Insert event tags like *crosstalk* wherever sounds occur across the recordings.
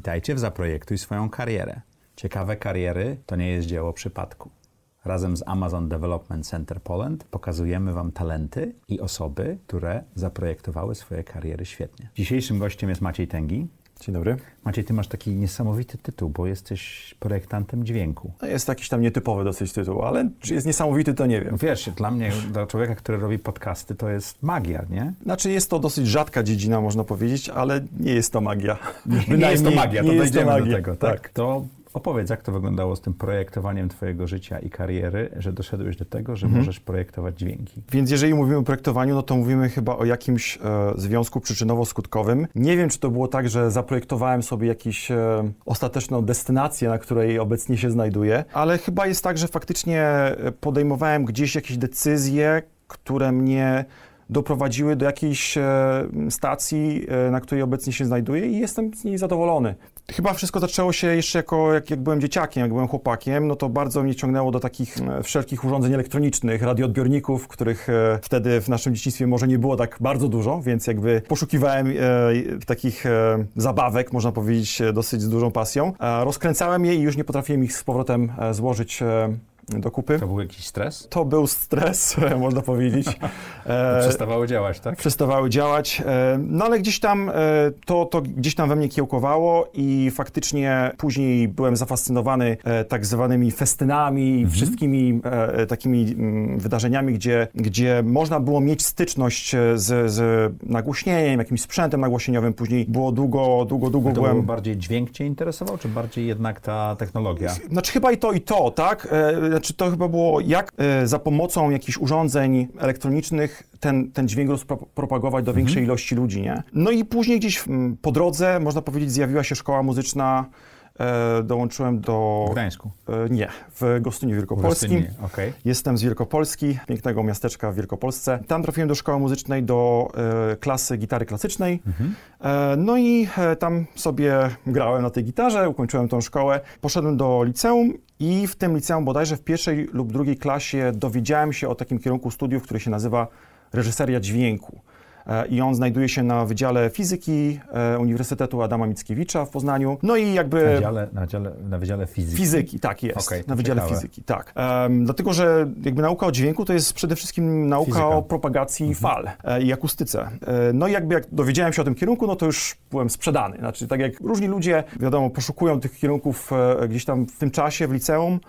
Witajcie w Zaprojektuj swoją karierę. Ciekawe kariery to nie jest dzieło przypadku. Razem z Amazon Development Center Poland pokazujemy Wam talenty i osoby, które zaprojektowały swoje kariery świetnie. Dzisiejszym gościem jest Maciej Tęgi. Dzień dobry. Maciej, ty masz taki niesamowity tytuł, bo jesteś projektantem dźwięku. No jest jakiś tam nietypowy dosyć tytuł, ale czy jest niesamowity, to nie wiem. Wiesz, dla mnie, dla człowieka, który robi podcasty, to jest magia, nie? Znaczy jest to dosyć rzadka dziedzina, można powiedzieć, ale nie jest to magia. Nie jest to magia, to nie dojdziemy magia. do tego, tak? Tak. To opowiedz, jak to wyglądało z tym projektowaniem twojego życia i kariery, że doszedłeś do tego, że Mhm. możesz projektować dźwięki. Więc jeżeli mówimy o projektowaniu, no to mówimy chyba o jakimś e, związku przyczynowo-skutkowym. Nie wiem, czy to było tak, że zaprojektowałem sobie jakąś e, ostateczną destynację, na której obecnie się znajduję, ale chyba jest tak, że faktycznie e, podejmowałem gdzieś jakieś decyzje, które mnie doprowadziły do jakiejś e, stacji, e, na której obecnie się znajduję i jestem z niej zadowolony. Chyba wszystko zaczęło się jeszcze jako, jak, jak byłem dzieciakiem, jak byłem chłopakiem, no to bardzo mnie ciągnęło do takich e, wszelkich urządzeń elektronicznych, radioodbiorników, których e, wtedy w naszym dzieciństwie może nie było tak bardzo dużo, więc jakby poszukiwałem e, takich zabawek, można powiedzieć, dosyć z dużą pasją. Rozkręcałem je i już nie potrafiłem ich z powrotem złożyć do kupy. To był jakiś stres? To był stres, *laughs* można powiedzieć. *laughs* E, Przestawały działać, tak? przestawały działać. e, No ale gdzieś tam e, to, to gdzieś tam we mnie kiełkowało i faktycznie później byłem zafascynowany e, tak zwanymi festynami, wszystkimi e, takimi mm, wydarzeniami, gdzie, gdzie można było mieć styczność e, z, z nagłośnieniem, jakimś sprzętem nagłośnieniowym. Później było długo, długo, długo To byłem... był bardziej dźwięk cię interesował, czy bardziej jednak ta technologia? Znaczy chyba i to, i to, tak? Znaczy to chyba było, jak e, za pomocą jakichś urządzeń elektronicznych ten, ten dźwięk rozpropagować do większej ilości ludzi, nie? No i później gdzieś po drodze, można powiedzieć, zjawiła się szkoła muzyczna, dołączyłem do... W Gdańsku. E, nie, w Gostyniu Wielkopolskim. Gostyninie, Okej. Jestem z Wielkopolski, pięknego miasteczka w Wielkopolsce. Tam trafiłem do szkoły muzycznej do e, klasy gitary klasycznej. E, no i e, tam sobie grałem na tej gitarze, ukończyłem tą szkołę. Poszedłem do liceum i w tym liceum bodajże w pierwszej lub drugiej klasie dowiedziałem się o takim kierunku studiów, który się nazywa reżyseria dźwięku. E, I on znajduje się na Wydziale Fizyki e, Uniwersytetu Adama Mickiewicza w Poznaniu. No i jakby... Na, wydziale, na, wydziale, na Wydziale Fizyki. Fizyki, tak jest. To na Wydziale ciekawe. Fizyki, tak. Em, dlatego, że jakby nauka o dźwięku to jest przede wszystkim nauka Fizyka. o propagacji fal e, i akustyce. No i jakby jak dowiedziałem się o tym kierunku, no to już byłem sprzedany. Znaczy, tak jak różni ludzie, wiadomo, poszukują tych kierunków gdzieś tam w tym czasie w liceum,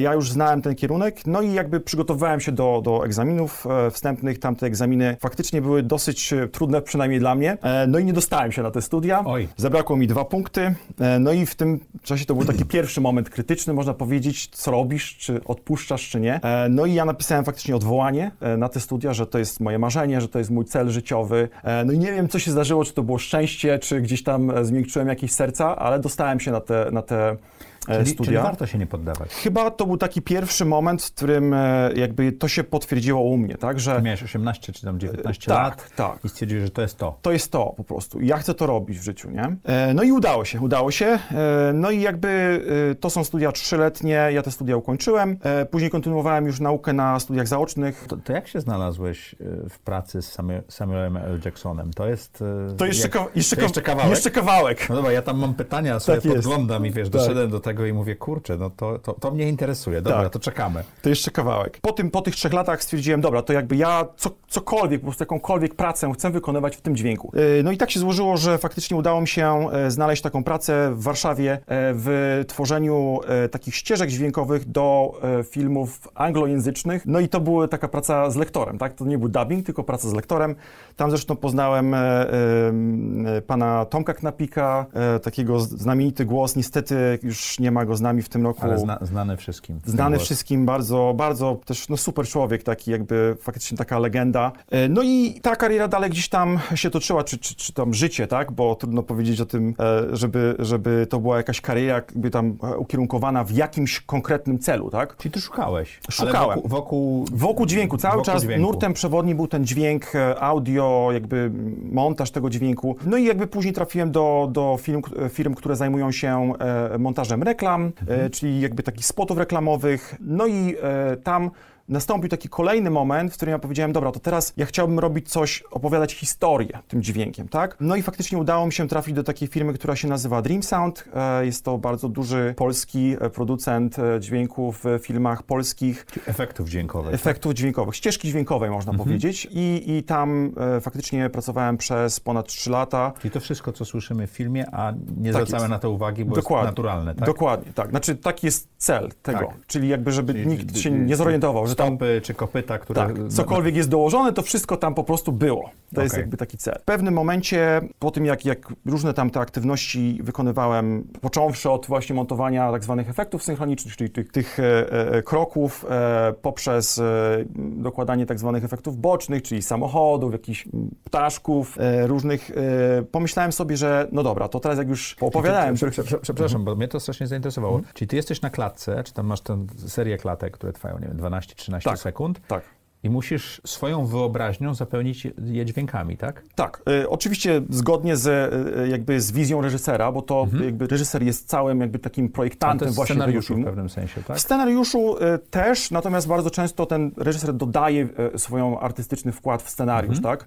ja już znałem ten kierunek, no i jakby przygotowywałem się do, do egzaminów e, wstępnych. Tamte egzaminy faktycznie były dosyć e, trudne, przynajmniej dla mnie. E, No i nie dostałem się na te studia. Oj. Zabrakło mi dwa punkty. E, No i w tym czasie to był taki *clears throat* pierwszy moment krytyczny, można powiedzieć, co robisz, czy odpuszczasz, czy nie. E, No i ja napisałem faktycznie odwołanie e, na te studia, że to jest moje marzenie, że to jest mój cel życiowy. E, No i nie wiem, co się zdarzyło, czy to było szczęście, czy gdzieś tam e, zmiękczyłem jakieś serca, ale dostałem się na te, na te e, Czyli, studia. czyli warto się nie poddawać. Chyba to był taki pierwszy moment, w którym e, jakby to się potwierdziło u mnie, tak, że Miałeś 18 czy tam 19 tak, lat tak. i stwierdziłeś, że to jest to. to jest to po prostu. Ja chcę to robić w życiu, nie? E, No i udało się, udało się. E, No i jakby e, to są studia trzyletnie, ja te studia ukończyłem. E, Później kontynuowałem już naukę na studiach zaocznych. To, to jak się znalazłeś w pracy z Samu- Samuelem L. Jacksonem? To jest... To jeszcze, jak, jeszcze, to jeszcze kawałek? Jeszcze kawałek. No dobra, ja tam mam pytania, sobie Tak jest. podglądam i wiesz, Tak. doszedłem do tego i mówię, kurczę, no to, to, to mnie interesuje, dobra, Tak. to czekamy. To jeszcze kawałek. Po, tym, po tych trzech latach stwierdziłem, dobra, to jakby ja co, cokolwiek, po prostu jakąkolwiek pracę chcę wykonywać w tym dźwięku. E, No i tak się złożyło, że faktycznie udało mi się e, znaleźć taką pracę w Warszawie e, w tworzeniu takich ścieżek dźwiękowych do filmów anglojęzycznych. No i to była taka praca z lektorem, tak? To nie był dubbing, tylko praca z lektorem. Tam zresztą poznałem pana Tomka Knapika, takiego znamienity głos. Niestety już nie ma go z nami w tym roku. Ale zna, znany wszystkim. Znany wszystkim, bardzo, bardzo też no, super człowiek, taki jakby faktycznie taka legenda. E, No i ta kariera dalej gdzieś tam się toczyła, czy, czy, czy tam życie, tak? Bo trudno powiedzieć o tym, e, żeby, żeby to była jakaś kariera jakby tam e, ukierunkowana w jakimś konkretnym celu, tak? Czyli ty szukałeś. Szukałem. Wokół, wokół... Wokół dźwięku, cały Wokół czas dźwięku. nurtem przewodnim był ten dźwięk, audio, jakby montaż tego dźwięku. No i jakby później trafiłem do, do firm, firm, które zajmują się montażem reklam, Mhm. czyli jakby takich spotów reklamowych. No i e, tam nastąpił taki kolejny moment, w którym ja powiedziałem, dobra, to teraz ja chciałbym robić coś, opowiadać historię tym dźwiękiem, tak? No i faktycznie udało mi się trafić do takiej firmy, która się nazywa Dream Sound. E, jest to bardzo duży polski e, producent e, dźwięków w filmach polskich. Efektów dźwiękowych. Efektów tak? dźwiękowych, ścieżki dźwiękowej można mhm. powiedzieć. I, I tam faktycznie pracowałem przez ponad 3 lata. I to wszystko, co słyszymy w filmie, a nie tak zwracamy jest. na to uwagi, bo Dokładnie. jest naturalne, tak? Dokładnie, tak. Znaczy taki jest cel tego, tak. czyli jakby, żeby czyli, nikt się nie zorientował, że tam... czy kopyta, które... Tak, cokolwiek jest dołożone, to wszystko tam po prostu było. To okay. jest jakby taki cel. W pewnym momencie, po tym jak, jak różne tam te aktywności wykonywałem, począwszy od właśnie montowania tak zwanych efektów synchronicznych, czyli tych, tych e, e, kroków, e, poprzez e, dokładanie tak zwanych efektów bocznych, czyli samochodów, jakichś ptaszków, e, różnych, e, pomyślałem sobie, że no dobra, to teraz jak już opowiadałem... Przepraszam, bo mnie to strasznie zainteresowało. Mhm. Czyli ty jesteś na klatce, czy tam masz tę serię klatek, które trwają, nie wiem, 12-13 tak, sekund. Tak. I musisz swoją wyobraźnią zapełnić je dźwiękami, tak? Tak. Y, oczywiście zgodnie z, y, jakby z wizją reżysera, bo to mhm. jakby reżyser jest całym jakby takim projektantem właśnie filmu. w pewnym sensie, tak? W scenariuszu y, też, natomiast bardzo często ten reżyser dodaje swoją artystyczny wkład w scenariusz, mhm. tak?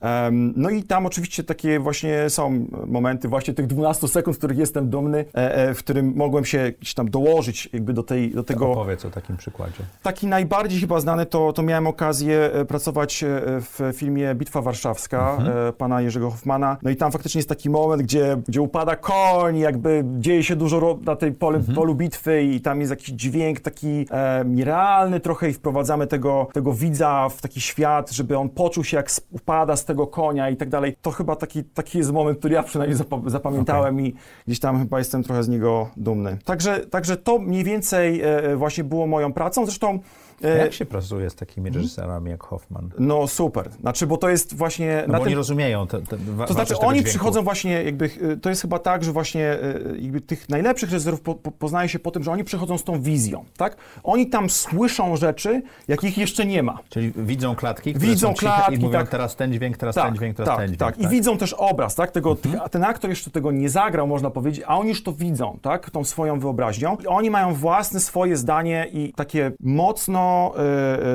no i tam oczywiście takie właśnie są momenty właśnie tych 12 sekund, z których jestem dumny, e, e, w którym mogłem się gdzieś tam dołożyć jakby do tej, do tego... To opowiedz o takim przykładzie. Taki najbardziej chyba znany to, to miałem okazję E, pracować e, w filmie Bitwa Warszawska mhm. E, pana Jerzego Hoffmana. No i tam faktycznie jest taki moment, gdzie, gdzie upada koń, jakby dzieje się dużo na tej polu, mhm. polu bitwy i tam jest jakiś dźwięk taki e, nierealny trochę i wprowadzamy tego, tego widza w taki świat, żeby on poczuł się jak upada z tego konia i tak dalej. To chyba taki, taki jest moment, który ja przynajmniej zapamiętałem okay. i gdzieś tam chyba jestem trochę z niego dumny. Także, także to mniej więcej e, właśnie było moją pracą. Zresztą E, jak się pracuje z takimi mhm. reżyserami jak Hoffman? No super. Znaczy, bo to jest właśnie... No bo tym... oni rozumieją te, te To znaczy, oni dźwięku. przychodzą właśnie jakby... E, to jest chyba tak, że właśnie e, jakby tych najlepszych reżyserów po, po, poznaje się po tym, że oni przychodzą z tą wizją, tak? Oni tam słyszą rzeczy, jakich jeszcze nie ma. Czyli widzą klatki, widzą klatki, i mówią tak. teraz ten dźwięk, teraz tak, ten dźwięk, teraz tak, ten dźwięk. Tak, i tak? widzą też obraz, tak? Tego, mhm. Ten aktor jeszcze tego nie zagrał, można powiedzieć, a oni już to widzą, tak? Tą swoją wyobraźnią. I oni mają własne swoje zdanie i takie mocno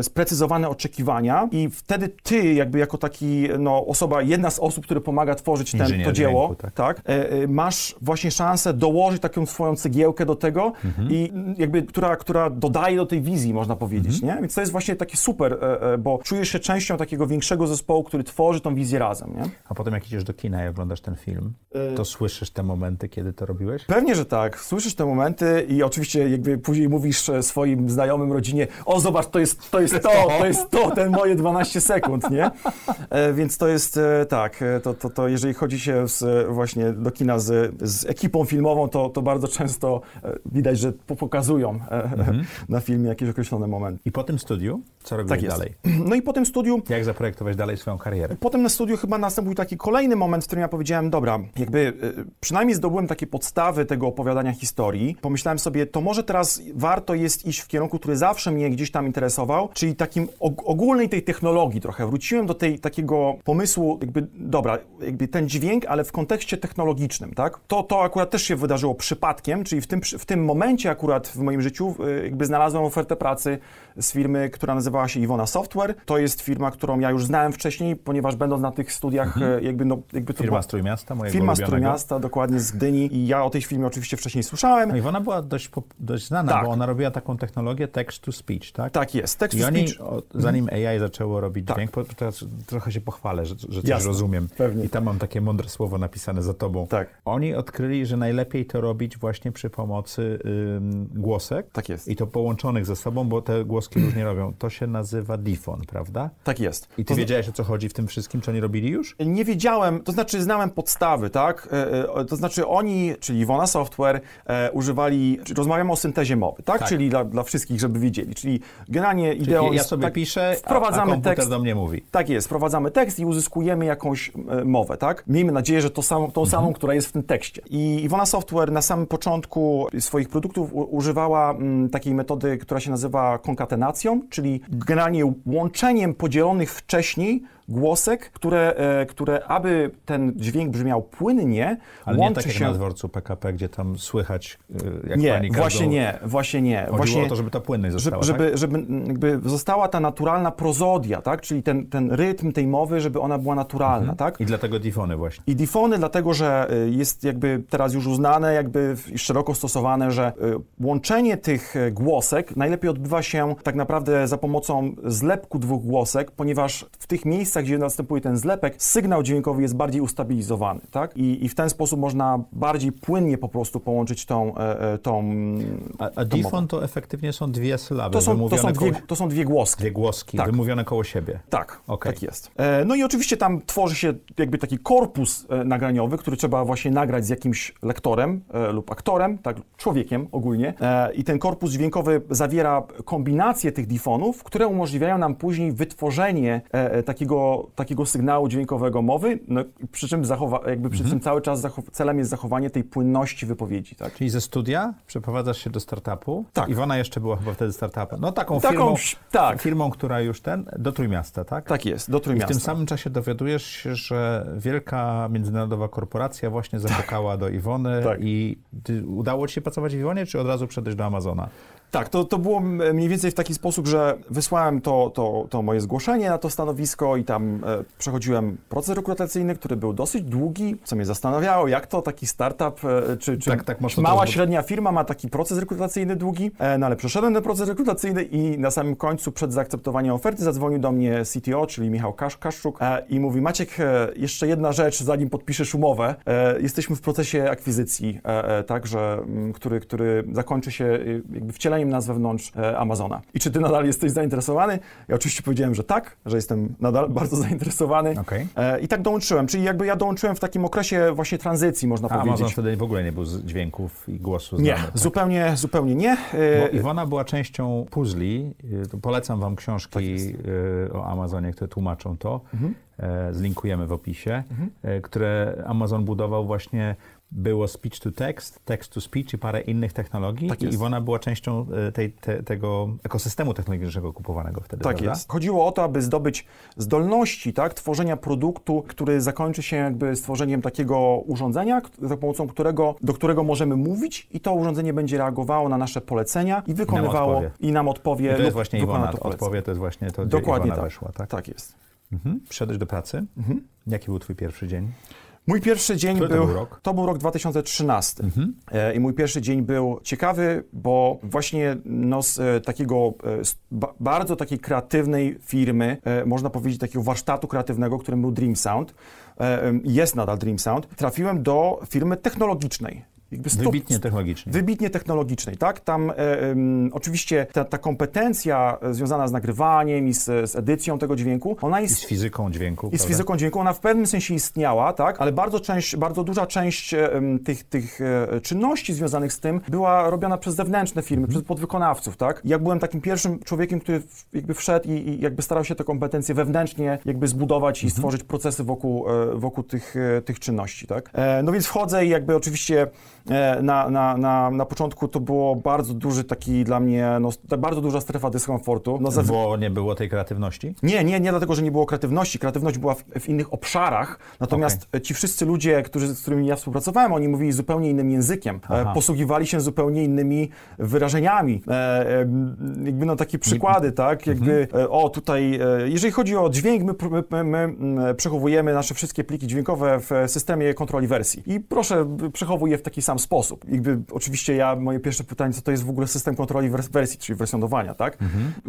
sprecyzowane oczekiwania i wtedy ty jakby jako taki no, osoba, jedna z osób, które pomaga tworzyć ten, to dzieło, dźwięku, tak. tak e, e, masz właśnie szansę dołożyć taką swoją cegiełkę do tego mhm. i jakby, która, która dodaje do tej wizji, można powiedzieć, mhm. nie? Więc to jest właśnie takie super, e, bo czujesz się częścią takiego większego zespołu, który tworzy tą wizję razem, nie? A potem jak idziesz do kina i oglądasz ten film, to słyszysz te momenty, kiedy to robiłeś? Pewnie, że tak. Słyszysz te momenty i oczywiście jakby później mówisz swoim znajomym, rodzinie, o zobacz, to jest, to jest to, to jest to, ten moje 12 sekund, nie? E, więc to jest e, tak, e, to, to, to jeżeli chodzi się z, właśnie do kina z, z ekipą filmową, to, to bardzo często e, widać, że pokazują e, mhm. na filmie jakieś określone momenty. I po tym studiu, co robiłeś tak dalej? No i po tym studiu... Jak zaprojektować dalej swoją karierę? Potem na studiu chyba nastąpił taki kolejny moment, w którym ja powiedziałem, dobra, jakby przynajmniej zdobyłem takie podstawy tego opowiadania historii. Pomyślałem sobie, to może teraz warto jest iść w kierunku, który zawsze mnie gdzieś tam interesował, czyli takim ogólnej tej technologii trochę. Wróciłem do tej takiego pomysłu, jakby, dobra, jakby ten dźwięk, ale w kontekście technologicznym, tak? To, to akurat też się wydarzyło przypadkiem, czyli w tym, w tym momencie akurat w moim życiu jakby znalazłem ofertę pracy z firmy, która nazywała się Iwona Software. To jest firma, którą ja już znałem wcześniej, ponieważ będąc na tych studiach mhm. jakby, no, jakby to Firma z Trójmiasta, mojego Firma z Trójmiasta, dokładnie z Gdyni i ja o tej firmie oczywiście wcześniej słyszałem. No Iwona była dość, dość znana, tak. bo ona robiła taką technologię text to speech, tak? Tak jest, I oni, speech zanim AI zaczęło robić tak. dźwięk, teraz trochę się pochwalę, że, że coś Jasne, rozumiem. Pewnie. I tam mam takie mądre słowo napisane za tobą. Tak. Oni odkryli, że najlepiej to robić właśnie przy pomocy ym, głosek. Tak jest. I to połączonych ze sobą, bo te głoski *clears throat* różnie robią. To się nazywa Difon, prawda? Tak jest. I ty to wiedziałeś, o co chodzi w tym wszystkim, co oni robili już? Nie wiedziałem, to znaczy znałem podstawy, tak? E, e, to znaczy oni, czyli Iwona Software, e, używali, rozmawiamy o syntezie mowy, tak? tak. Czyli dla, dla wszystkich, żeby wiedzieli. Czyli generalnie ideą ja sobie tak, piszę, wprowadzamy a, a tekst do mnie mówi. Tak jest, wprowadzamy tekst i uzyskujemy jakąś e, mowę, tak? Miejmy nadzieję, że to samą, tą mhm. samą, która jest w tym tekście. I Iwona Software na samym początku swoich produktów u, używała m, mm, takiej metody, która się nazywa konkatenacją, czyli generalnie łączeniem podzielonych wcześniej głosek, które, e, które aby ten dźwięk brzmiał płynnie, Ale nie łączy tak jak się... na dworcu PKP, gdzie tam słychać, y, jak Nie, pani właśnie gardło- nie, właśnie nie. Chodziło Właśnie, o to, żeby ta płynność żeby, została, żeby, tak? żeby jakby została ta naturalna prozodia, tak? czyli ten, ten rytm tej mowy, żeby ona była naturalna. Tak? I dlatego difony właśnie. I difony dlatego, że y, jest jakby teraz już uznane, jakby szeroko stosowane, że łączenie tych głosek najlepiej odbywa się tak naprawdę za pomocą zlepku dwóch głosek, ponieważ w tych miejscach, gdzie następuje ten zlepek, sygnał dźwiękowy jest bardziej ustabilizowany, tak? I, i w ten sposób można bardziej płynnie po prostu połączyć tą... e, e, tą A, a tą difon to efektywnie są dwie sylaby, To są, to, są dwie, koło, to są dwie głoski. dwie głoski, Tak. wymówione koło siebie. Tak, Okej. tak jest. E, No i oczywiście tam tworzy się jakby taki korpus e, nagraniowy, który trzeba właśnie nagrać z jakimś lektorem e, lub aktorem, tak, człowiekiem ogólnie. E, I ten korpus dźwiękowy zawiera kombinację tych difonów, które umożliwiają nam później wytworzenie e, takiego, takiego sygnału dźwiękowego mowy, no, przy czym zachowa, jakby przy tym cały czas celem jest zachowanie tej płynności wypowiedzi, tak? Czyli ze studia przeprowadzasz się do startupu. Tak. Iwona jeszcze była chyba wtedy startupem. No taką, Taką, firmą, tak. firmą, która już ten, do Trójmiasta, tak? Tak jest, do I w Trójmiasta. tym samym czasie dowiadujesz się, że wielka międzynarodowa korporacja właśnie zapukała do Iwony Tak. i udało ci się pracować w Iwonie, czy od razu przejść do Amazona? Tak, to, to było mniej więcej w taki sposób, że wysłałem to, to, to moje zgłoszenie na to stanowisko i tam e, przechodziłem proces rekrutacyjny, który był dosyć długi, co mnie zastanawiało, jak to taki startup, e, czy, czy Tak, tak mała, to- średnia firma ma taki proces rekrutacyjny długi, e, no ale przeszedłem ten proces rekrutacyjny i na samym końcu, przed zaakceptowaniem oferty, zadzwonił do mnie CTO, czyli Michał Kasz, Kaszczuk e, i mówi, Maciek, e, jeszcze jedna rzecz, zanim podpiszesz umowę, e, jesteśmy w procesie akwizycji, e, e, tak, że, m, który, który zakończy się jakby wcieleniem nas wewnątrz e, Amazona. I czy ty nadal jesteś zainteresowany? Ja oczywiście powiedziałem, że tak, że jestem nadal *laughs* bardzo zainteresowany. Okej. E, I tak dołączyłem, czyli jakby ja dołączyłem w takim okresie właśnie tranzycji, można A Amazon powiedzieć. wtedy w ogóle nie był z dźwięków i głosu Nie, znany. tak? zupełnie, zupełnie nie. E, Bo Iwona była częścią puzli. Polecam wam Tak książki y, o Amazonie, które tłumaczą to. Mhm. Zlinkujemy w opisie. e, Które Amazon budował właśnie było speech to text, text to speech i parę innych technologii. Tak I. Iwona była częścią e, tej, te, tego ekosystemu technologicznego kupowanego wtedy, Tak prawda? jest. Chodziło o to, aby zdobyć zdolności tak, tworzenia produktu, który zakończy się jakby stworzeniem takiego urządzenia, za pomocą którego, do którego możemy mówić i to urządzenie będzie reagowało na nasze polecenia i wykonywało i nam odpowie. I to jest właśnie Iwona to odpowie, to jest właśnie to, Dokładnie Iwona tak. weszła, tak? Tak jest. Mhm. Przyszedłeś do pracy. Mhm. Jaki był twój pierwszy dzień? Mój pierwszy dzień Który to był, był rok? to był rok 2013. Mhm. E, I mój pierwszy dzień był ciekawy, bo właśnie no, z e, takiego e, z ba, bardzo takiej kreatywnej firmy, e, można powiedzieć takiego warsztatu kreatywnego, którym był Dream Sound, e, jest nadal Dream Sound, trafiłem do firmy technologicznej. Jakby Wybitnie technologicznie. Wybitnie technologicznej, tak? Tam e, oczywiście ta, ta kompetencja e, związana z nagrywaniem i z, z edycją tego dźwięku, ona I jest z fizyką dźwięku, i z prawda? fizyką dźwięku ona w pewnym sensie istniała, tak, ale bardzo, część, bardzo duża część em, tych, tych e, czynności związanych z tym była robiona przez zewnętrzne firmy, Mhm. przez podwykonawców, tak. Ja byłem takim pierwszym człowiekiem, który w- jakby wszedł i, i jakby starał się te kompetencje wewnętrznie jakby zbudować Mhm. i stworzyć procesy wokół, e, wokół tych, e, tych czynności, tak. E, No więc wchodzę i jakby oczywiście e, na, na, na, na początku to było bardzo duży taki dla mnie, no, bardzo duża strefa dyskomfortu. No, Bo nie było tej kreatywności? nie, nie, nie dlatego, że nie było kreatywności. Kreatywność była w, w innych obszarach, natomiast ci wszyscy ludzie, którzy, z którymi ja współpracowałem, oni mówili zupełnie innym językiem, Aha. e, posługiwali się zupełnie innymi wyrażeniami. E, e, jakby no takie przykłady, tak, jakby e, o tutaj, e, jeżeli chodzi o dźwięk, my, my, my mm, przechowujemy nasze wszystkie pliki dźwiękowe w systemie kontroli wersji i proszę, przechowuj je w taki sam sposób. Jakby oczywiście ja, moje pierwsze pytanie, co to jest w ogóle system kontroli wers- wersji, czyli wersjonowania, tak,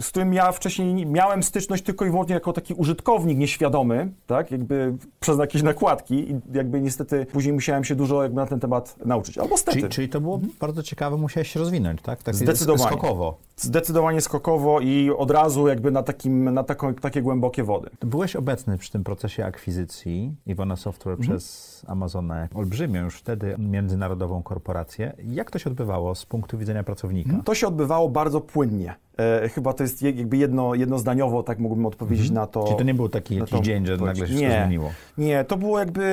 z którym ja wcześniej nie- miałem styczność tylko i wyłącznie jako taki użytkownik nieświadomy, tak, jakby przez jakieś nakładki i jakby niestety później musiałem się dużo jakby na ten temat nauczyć. Albo stety. Czyli, czyli to było bardzo ciekawe, musiałeś się rozwinąć, tak? tak Zdecydowanie. Skokowo. Zdecydowanie skokowo i od razu jakby na, takim, na taką, takie głębokie wody. Byłeś obecny przy tym procesie akwizycji Iwona Software Mhm. przez Amazona, olbrzymią już wtedy międzynarodową międzynarodową korporację. Jak to się odbywało z punktu widzenia pracownika? To się odbywało bardzo płynnie. E, chyba to jest je- jakby jedno, jednozdaniowo, tak mógłbym odpowiedzieć na to. Czyli to nie był taki jakiś dzień, że nagle się Nie. zmieniło? Nie, to było jakby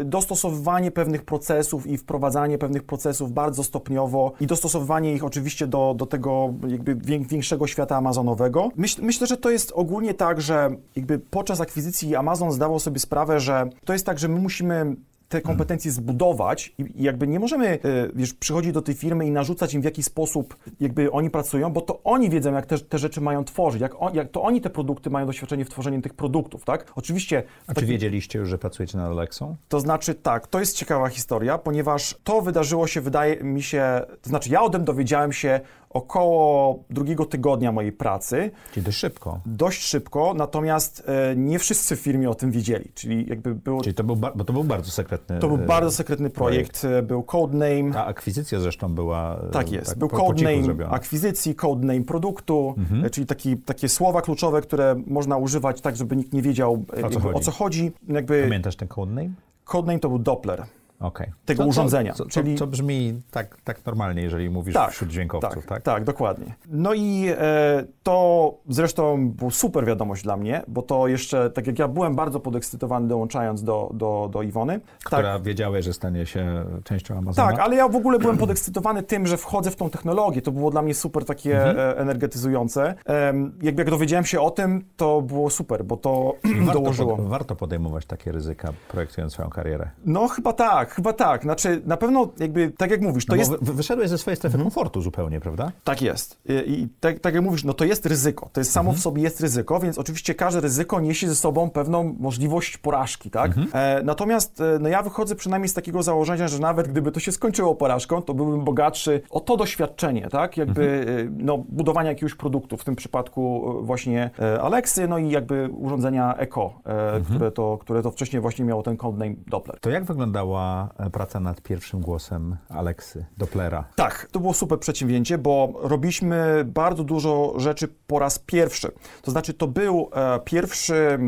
e, dostosowywanie pewnych procesów i wprowadzanie pewnych procesów bardzo stopniowo i dostosowywanie ich oczywiście do, do tego jakby wię- większego świata amazonowego. Myśl, myślę, że to jest ogólnie tak, że jakby podczas akwizycji Amazon zdawał sobie sprawę, że to jest tak, że my musimy te kompetencje zbudować i jakby nie możemy, e, wiesz, przychodzić do tej firmy i narzucać im w jaki sposób jakby oni pracują, bo to oni wiedzą, jak te, te rzeczy mają tworzyć, jak, on, jak to oni te produkty mają doświadczenie w tworzeniu tych produktów, tak? Oczywiście A czy wiedzieliście już, że pracujecie nad Alexą? to znaczy tak, to jest ciekawa historia, ponieważ to wydarzyło się, wydaje mi się, to znaczy ja o tym dowiedziałem się około drugiego tygodnia mojej pracy, Czyli dość szybko. dość szybko, natomiast e, nie wszyscy w firmie o tym wiedzieli, czyli jakby było, Czyli to był, bo to był bardzo sekretny to był e, bardzo sekretny projekt, e, był codename, Ta akwizycja zresztą była e, tak jest, był po, codename akwizycji, codename produktu, e, czyli taki, takie słowa kluczowe, które można używać tak, żeby nikt nie wiedział e, jakby, chodzi? o co chodzi. Jakby Pamiętasz ten codename? codename to był Doppler. Okej. Tego Co- urządzenia, Co, co, czyli- co brzmi tak, tak normalnie, jeżeli mówisz Tak, wśród dźwiękowców, tak? tak, tak, dokładnie. No i e, to zresztą była super wiadomość dla mnie, bo to jeszcze, tak jak ja byłem bardzo podekscytowany dołączając do, do, do Iwony. Która wiedziała, że stanie się częścią Amazona. Tak, ale ja w ogóle byłem podekscytowany tym, że wchodzę w tą technologię. To było dla mnie super takie Mhm. e, energetyzujące. Em, jakby jak dowiedziałem się o tym, to było super, bo to warto, dołożyło. pod, warto podejmować takie ryzyka, projektując swoją karierę. No chyba tak, chyba tak. Znaczy na pewno jakby, tak jak mówisz, to No jest... wyszedłeś ze swojej strefy komfortu zupełnie, prawda? Tak jest. I, i tak, tak jak mówisz, no to jest ryzyko. To jest samo w sobie jest ryzyko, więc oczywiście każde ryzyko niesie ze sobą pewną możliwość porażki, tak? E, natomiast e, no ja wychodzę przynajmniej z takiego założenia, że nawet gdyby to się skończyło porażką, to byłbym bogatszy o to doświadczenie, tak? Jakby e, no, budowania jakiegoś produktu, w tym przypadku e, właśnie Alexy, no i jakby urządzenia Eco, e, które, to, które to wcześniej właśnie miało ten codename Doppler. To jak wyglądała e, praca nad pierwszym głosem Aleksy, Dopplera? Tak, to było super przedsięwzięcie, bo robiliśmy bardzo dużo rzeczy po raz pierwszy. To znaczy, to był e, pierwszy e,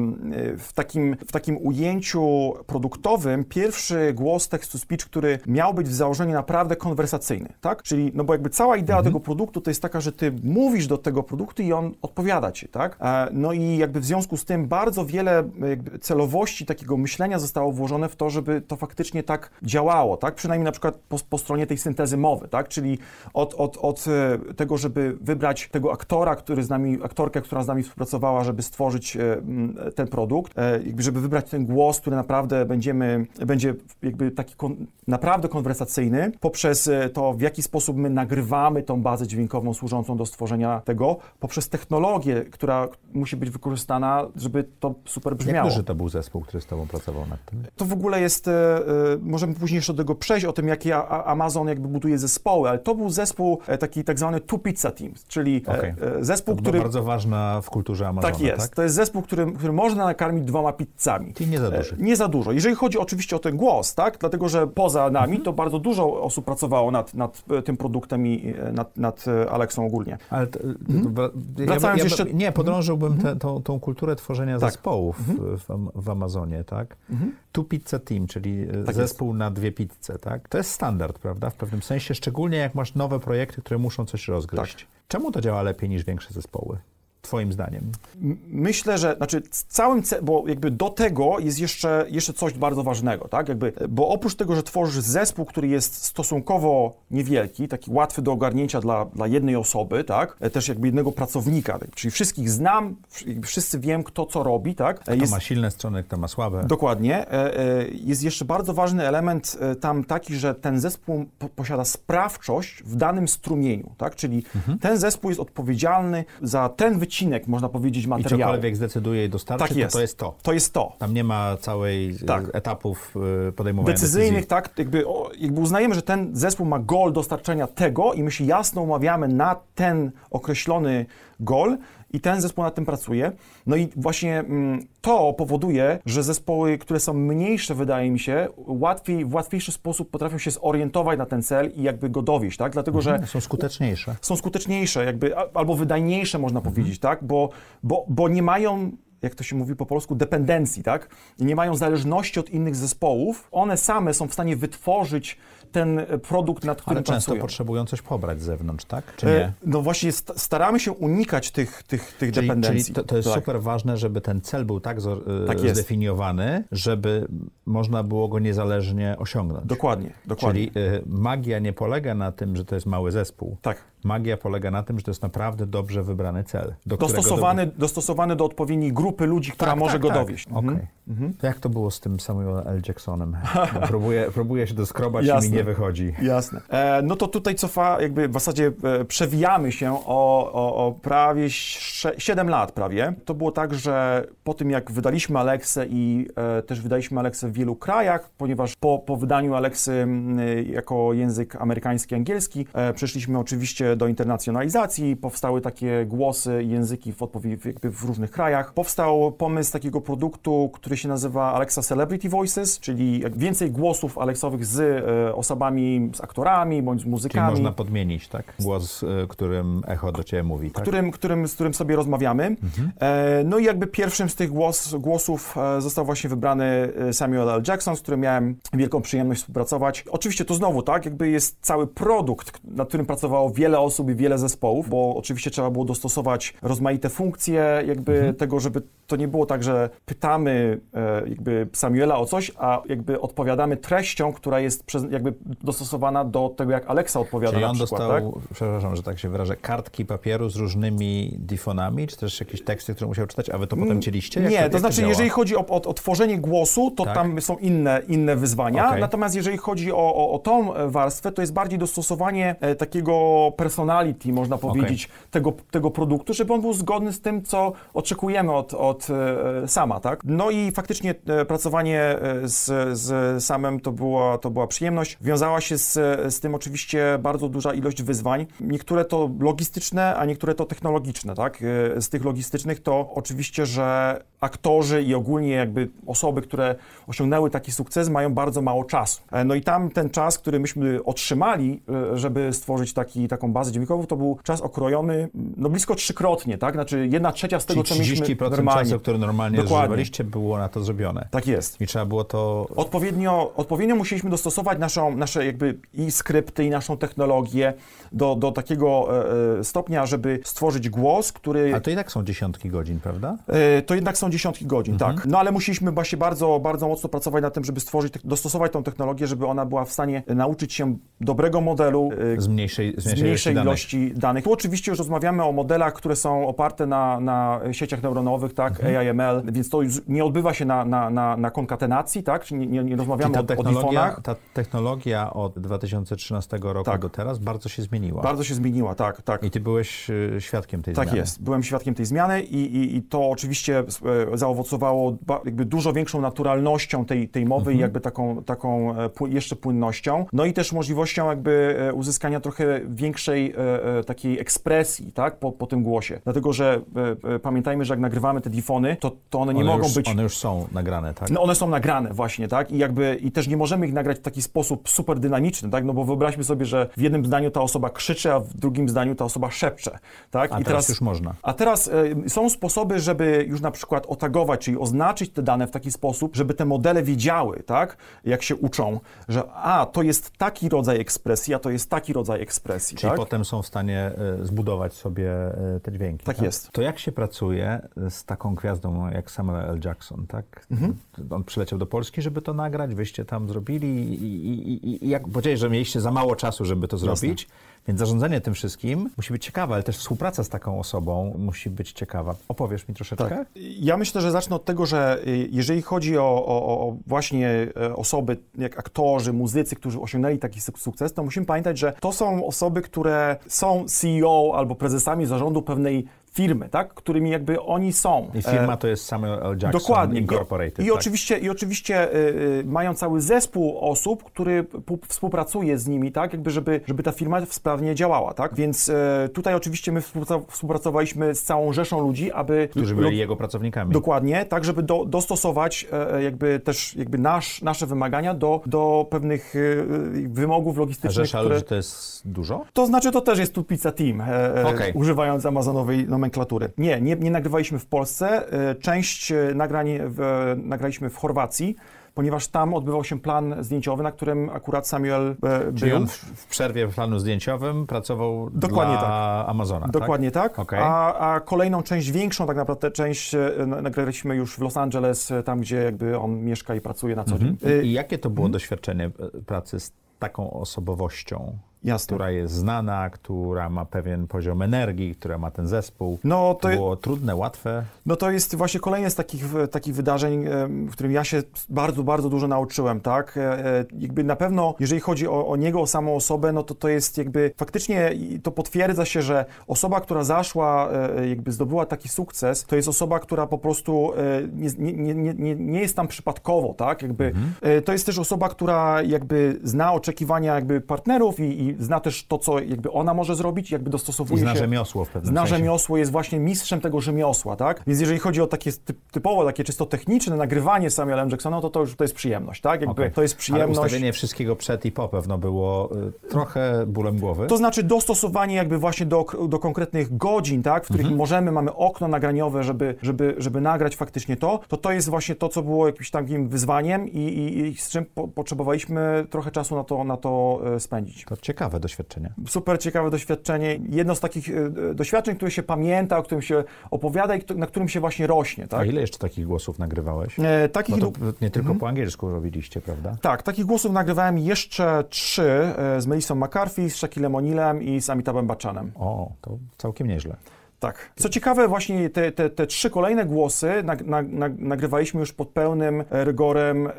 w takim, w takim ujęciu produktowym, pierwszy głos text-to-speech, który miał być w założeniu naprawdę konwersacyjny, tak? Czyli, no bo jakby cała idea tego produktu to jest taka, że ty mówisz do tego produktu i on odpowiada ci, tak? E, no i jakby w związku z tym bardzo wiele e, celowości takiego myślenia zostało włożone w to, żeby to faktycznie tak działało, tak? Przynajmniej na przykład po, po stronie tej syntezy mowy, tak? Czyli od, od, od e, tego, żeby wybrać tego aktora, który z nami, aktorkę, która z nami współpracowała, żeby stworzyć e, ten produkt, e, jakby żeby wybrać ten głos, który naprawdę będziemy, będzie jakby taki kon, naprawdę konwersacyjny, poprzez to, w jaki sposób my nagrywamy tą bazę dźwiękową służącą do stworzenia tego, poprzez technologię, która musi być wykorzystana, żeby to super Jak brzmiało. duży to był zespół, który z tobą pracował nad tym? To w ogóle jest, możemy później jeszcze do tego przejść, o tym, jakie Amazon jakby buduje zespoły, ale to był zespół e, taki tak zwany two pizza teams, czyli e, Okej. e, zespół, To który... bardzo ważna w kulturze Amazona, Tak jest, to jest zespół, który, który można nakarmić dwoma pizzami. Czyli nie za duży. Nie za dużo. Jeżeli chodzi oczywiście o ten głos, tak? Dlatego, że poza nami Mhm. to bardzo dużo osób pracowało nad, nad tym produktem i nad, nad Alexą ogólnie. Ale to, to, ja, Mhm. Wracając ja, jeszcze- Mhm. Nie, podrążyłbym tę tą, tą kulturę tworzenia Tak. zespołów w, Am- w Amazonie, tak? Tu pizza team, czyli Tak zespół na dwie pizze, tak? To jest standard, prawda? W pewnym sensie, szczególnie jak masz nowe projekty, które muszą coś rozgryźć. Tak. Czemu to działa lepiej niż większe zespoły? Twoim zdaniem? Myślę, że, znaczy całym, bo jakby do tego jest jeszcze, jeszcze coś bardzo ważnego, tak, jakby, bo oprócz tego, że tworzysz zespół, który jest stosunkowo niewielki, taki łatwy do ogarnięcia dla, dla jednej osoby, tak, e, też jakby jednego pracownika, tak, czyli wszystkich znam, wszyscy wiem, kto co robi, tak, Kto jest, ma silne strony, kto ma słabe? Dokładnie. E, e, Jest jeszcze bardzo ważny element e, tam taki, że ten zespół po- posiada sprawczość w danym strumieniu, tak? Czyli Mhm. ten zespół jest odpowiedzialny za ten wycinek, można powiedzieć, I materiału. cokolwiek zdecyduje i dostarczy, Tak jest. to to jest to. To jest to. Tam nie ma całej e, Tak. etapów e, podejmowania Decyzyjnych, decyzji. tak, jakby, jakby uznajemy, że ten zespół ma goal dostarczenia tego i my się jasno umawiamy na ten określony goal i ten zespół nad tym pracuje. No i właśnie mm, to powoduje, że zespoły, które są mniejsze, wydaje mi się, łatwiej, w łatwiejszy sposób potrafią się zorientować na ten cel i jakby go dowieść, tak? Dlatego, że Są skuteczniejsze. są skuteczniejsze, jakby, albo wydajniejsze, można powiedzieć, tak? Bo, bo, bo nie mają jak to się mówi po polsku, dependencji, tak? I nie mają zależności od innych zespołów. One same są w stanie wytworzyć ten e, produkt, nad którym Ale często pracują. potrzebują coś pobrać z zewnątrz, tak? Czy E, nie? No właśnie st- staramy się unikać tych, tych, tych Czyli, dependencji. czyli to, to jest tak. super ważne, żeby ten cel był tak, e, Tak zdefiniowany, żeby można było go niezależnie osiągnąć. Dokładnie, dokładnie. Czyli y, magia nie polega na tym, że to jest mały zespół. Tak. Magia polega na tym, że to jest naprawdę dobrze wybrany cel. Do Dostosowany, dostosowany do odpowiedniej grupy ludzi, która Tak, może tak, go tak. dowieść. Okej. Mhm. To jak to było z tym Samuelem L. Jacksonem? *laughs* próbuję, próbuję się doskrobać i mi nie wychodzi. Jasne. E, no to tutaj cofa, jakby w zasadzie e, przewijamy się o, o, o prawie 7 lat prawie. To było tak, że po tym jak wydaliśmy Alexę i e, też wydaliśmy Alexę w wielu krajach, ponieważ po, po wydaniu Alexy jako język amerykański, angielski, e, przeszliśmy oczywiście do internacjonalizacji, powstały takie głosy języki w, jakby w różnych krajach. Powstał pomysł takiego produktu, który się nazywa Alexa Celebrity Voices, czyli jak więcej głosów Alexowych z e, osobami, z aktorami bądź z Czyli muzykami. można podmienić, tak? Głos, y, którym echo do ciebie mówi, tak? którym, którym, z którym sobie rozmawiamy. E, no i jakby pierwszym z tych głos, głosów e, został właśnie wybrany e, Samuel L. Jackson, z którym miałem wielką przyjemność współpracować. Oczywiście to znowu, tak, jakby jest cały produkt, nad którym pracowało wiele osób i wiele zespołów, bo oczywiście trzeba było dostosować rozmaite funkcje, jakby tego, żeby to nie było tak, że pytamy e, jakby Samuela o coś, a jakby odpowiadamy treścią, która jest przez, jakby dostosowana do tego, jak Alexa odpowiada Czyli na on przykład, dostał, tak? przepraszam, że tak się wyrażę, kartki papieru z różnymi difonami, czy też jakieś teksty, które musiał czytać, a wy to potem cieliście? Jak Nie, jak to znaczy, działa? jeżeli chodzi o, o, o tworzenie głosu, to Tak. tam są inne, inne wyzwania. Okej. Natomiast jeżeli chodzi o, o, o tą warstwę, to jest bardziej dostosowanie e, takiego personality, można powiedzieć, tego, tego produktu, żeby on był zgodny z tym, co oczekujemy od, od e, sama, tak? No i faktycznie e, pracowanie z, z samem to była, to była przyjemność. Wiązała się z, z tym oczywiście bardzo duża ilość wyzwań. Niektóre to logistyczne, a niektóre to technologiczne, tak? E, Z tych logistycznych to oczywiście, że aktorzy i ogólnie jakby osoby, które osiągnęły taki sukces, mają bardzo mało czasu. E, No i tam ten czas, który myśmy otrzymali, e, żeby stworzyć taki, taką bazę dźwiękową, to był czas okrojony no blisko trzykrotnie, tak? Znaczy jedna trzecia z tego, Czyli co mieliśmy 30% normalnie. czasu, który normalnie Dokładnie. zużywaliście, było na to zrobione. Tak jest. I trzeba było to... Odpowiednio, odpowiednio musieliśmy dostosować naszą, nasze jakby i skrypty, i naszą technologię do, do takiego e, e, stopnia, żeby stworzyć głos, który... A to tak są dziesiątki godzin, prawda? E, To jednak są dziesiątki godzin, Mhm. tak. No ale musieliśmy właśnie bardzo, bardzo mocno pracować nad tym, żeby stworzyć, dostosować tą technologię, żeby ona była w stanie nauczyć się dobrego modelu, Z mniejszej, z z mniejszej, mniejszej danych. ilości danych. Tu oczywiście już rozmawiamy o modelach, które są oparte na, na sieciach neuronowych, tak, Mhm. AIML, więc to już nie odbywa się na, na, na, na konkatenacji, tak, czyli nie, nie, rozmawiamy Czyli o, ta o difonach. ta technologia od 2013 roku Tak. do teraz bardzo się zmieniła. Bardzo się zmieniła, tak, tak. I ty byłeś y, świadkiem tej Tak zmiany. jest, byłem świadkiem tej zmiany i, i, i to oczywiście e, zaowocowało jakby dużo większą naturalnością tej, tej mowy Mhm. i jakby taką, taką e, jeszcze płynnością, no i też możliwością jakby e, uzyskania trochę większej e, e, takiej ekspresji, tak, po, po tym głosie. Dlatego, że e, e, pamiętajmy, że jak nagrywamy te difony, to, to one nie one mogą już, być... One już są nagrane, tak? No one są nagrane właśnie, tak? I jakby i też nie możemy ich nagrać w taki sposób super dynamiczny, tak? No bo wyobraźmy sobie, że w jednym zdaniu ta osoba krzyczy, a w drugim zdaniu ta osoba szepcze, tak? A teraz już można. A teraz e, są sposoby, żeby już na przykład otagować, czyli oznaczyć te dane w taki sposób, żeby te modele wiedziały, tak? Jak się uczą, że a, to jest taki rodzaj ekspresji, a to jest taki rodzaj ekspresji, Czyli tak? potem są w stanie y, zbudować sobie y, te dźwięki. Tak jest. To jak się pracuje z taką gwiazdą jak Samuel L. Jackson, tak? Mhm. On przyleciał do Polski, żeby to nagrać, wyście tam zrobili i, i, i, i jak powiedziałeś, że mieliście za mało czasu, żeby to zrobić, więc zarządzanie tym wszystkim musi być ciekawe, ale też współpraca z taką osobą musi być ciekawa. Opowiesz mi troszeczkę? Tak. Ja myślę, że zacznę od tego, że y, jeżeli chodzi o, o, o właśnie e, osoby jak aktorzy, muzycy, którzy osiągnęli taki suk- sukces, to musimy pamiętać, że to są osoby, które są CEO albo prezesami zarządu pewnej firmy, tak? którymi jakby oni są. I firma E, to jest Samuel L. Jackson Dokładnie. Incorporated. I, i, tak? oczywiście, I oczywiście y, y, mają cały zespół osób, który współpracuje z nimi, tak, jakby żeby, żeby ta firma sprawnie działała, tak? Więc y, tutaj oczywiście my współpracowaliśmy z całą rzeszą ludzi, aby... Którzy byli jego pracownikami. Dokładnie, tak żeby do, dostosować e, jakby też jakby nasz, nasze wymagania do, do pewnych wymogów A logistycznych, rzesza które... ludzi to jest dużo? To znaczy to też jest tu pizza team, Okej. używając amazonowej nomenklatury. Nomenklatury. Nie, nie, nie nagrywaliśmy w Polsce. E, część e, nagrań w, nagraliśmy w Chorwacji, ponieważ tam odbywał się plan zdjęciowy, na którym akurat Samuel e, Czyli był. on w, w przerwie w planu zdjęciowym pracował Dokładnie dla tak. Amazona, Dokładnie tak. Okej. A, a kolejną część, większą tak naprawdę część e, na- nagraliśmy już w Los Angeles, e, tam gdzie jakby on mieszka i pracuje na co dzień. tak? E, I jakie to było doświadczenie e, pracy z taką osobowością, Jasne. która jest znana, która ma pewien poziom energii, która ma ten zespół? No To to, było trudne, łatwe? no to jest właśnie kolejne z takich, takich wydarzeń, w którym ja się bardzo, bardzo dużo nauczyłem, tak? E, e, Jakby na pewno, jeżeli chodzi o, o niego, o samą osobę, no to to jest jakby faktycznie to potwierdza się, że osoba, która zaszła, e, jakby zdobyła taki sukces, to jest osoba, która po prostu nie, nie, nie, nie, jest tam przypadkowo, tak? Jakby e, to jest też osoba, która jakby zna oczekiwania jakby partnerów i, i zna też to, co jakby ona może zrobić, jakby I dostosowuje zna się rzemiosło w pewnym zna sensie. rzemiosło, jest właśnie mistrzem tego rzemiosła, tak? Więc jeżeli chodzi o takie typ, typowo, takie czysto techniczne nagrywanie Samuelem Jacksonem, to to już to jest przyjemność, tak? Jakby Okej. to jest Ale przyjemność. ustawienie wszystkiego przed i po pewno było y, trochę bólem głowy. To znaczy dostosowanie jakby właśnie do, do konkretnych godzin, tak, w których Mhm. możemy, mamy okno nagraniowe, żeby, żeby, żeby nagrać faktycznie to, to to jest właśnie to, co było jakimś takim wyzwaniem i, i, i z czym po, potrzebowaliśmy trochę czasu na to, na to e, spędzić. To ciekawe doświadczenie. super ciekawe doświadczenie. Jedno z takich e, doświadczeń, które się pamięta, o którym się opowiada i na którym się właśnie rośnie, A tak? ile jeszcze takich głosów nagrywałeś? E, takich, Bo to nie tylko po angielsku robiliście, prawda? tak, takich głosów nagrywałem jeszcze trzy e, z Melissą McCarthy, z Shaquillem O'Nealem i z Amitabhem Bachchanem. O, to całkiem nieźle. Tak. Co ciekawe, właśnie te, te, te trzy kolejne głosy nag, nag, nag, nagrywaliśmy już pod pełnym e, rygorem e,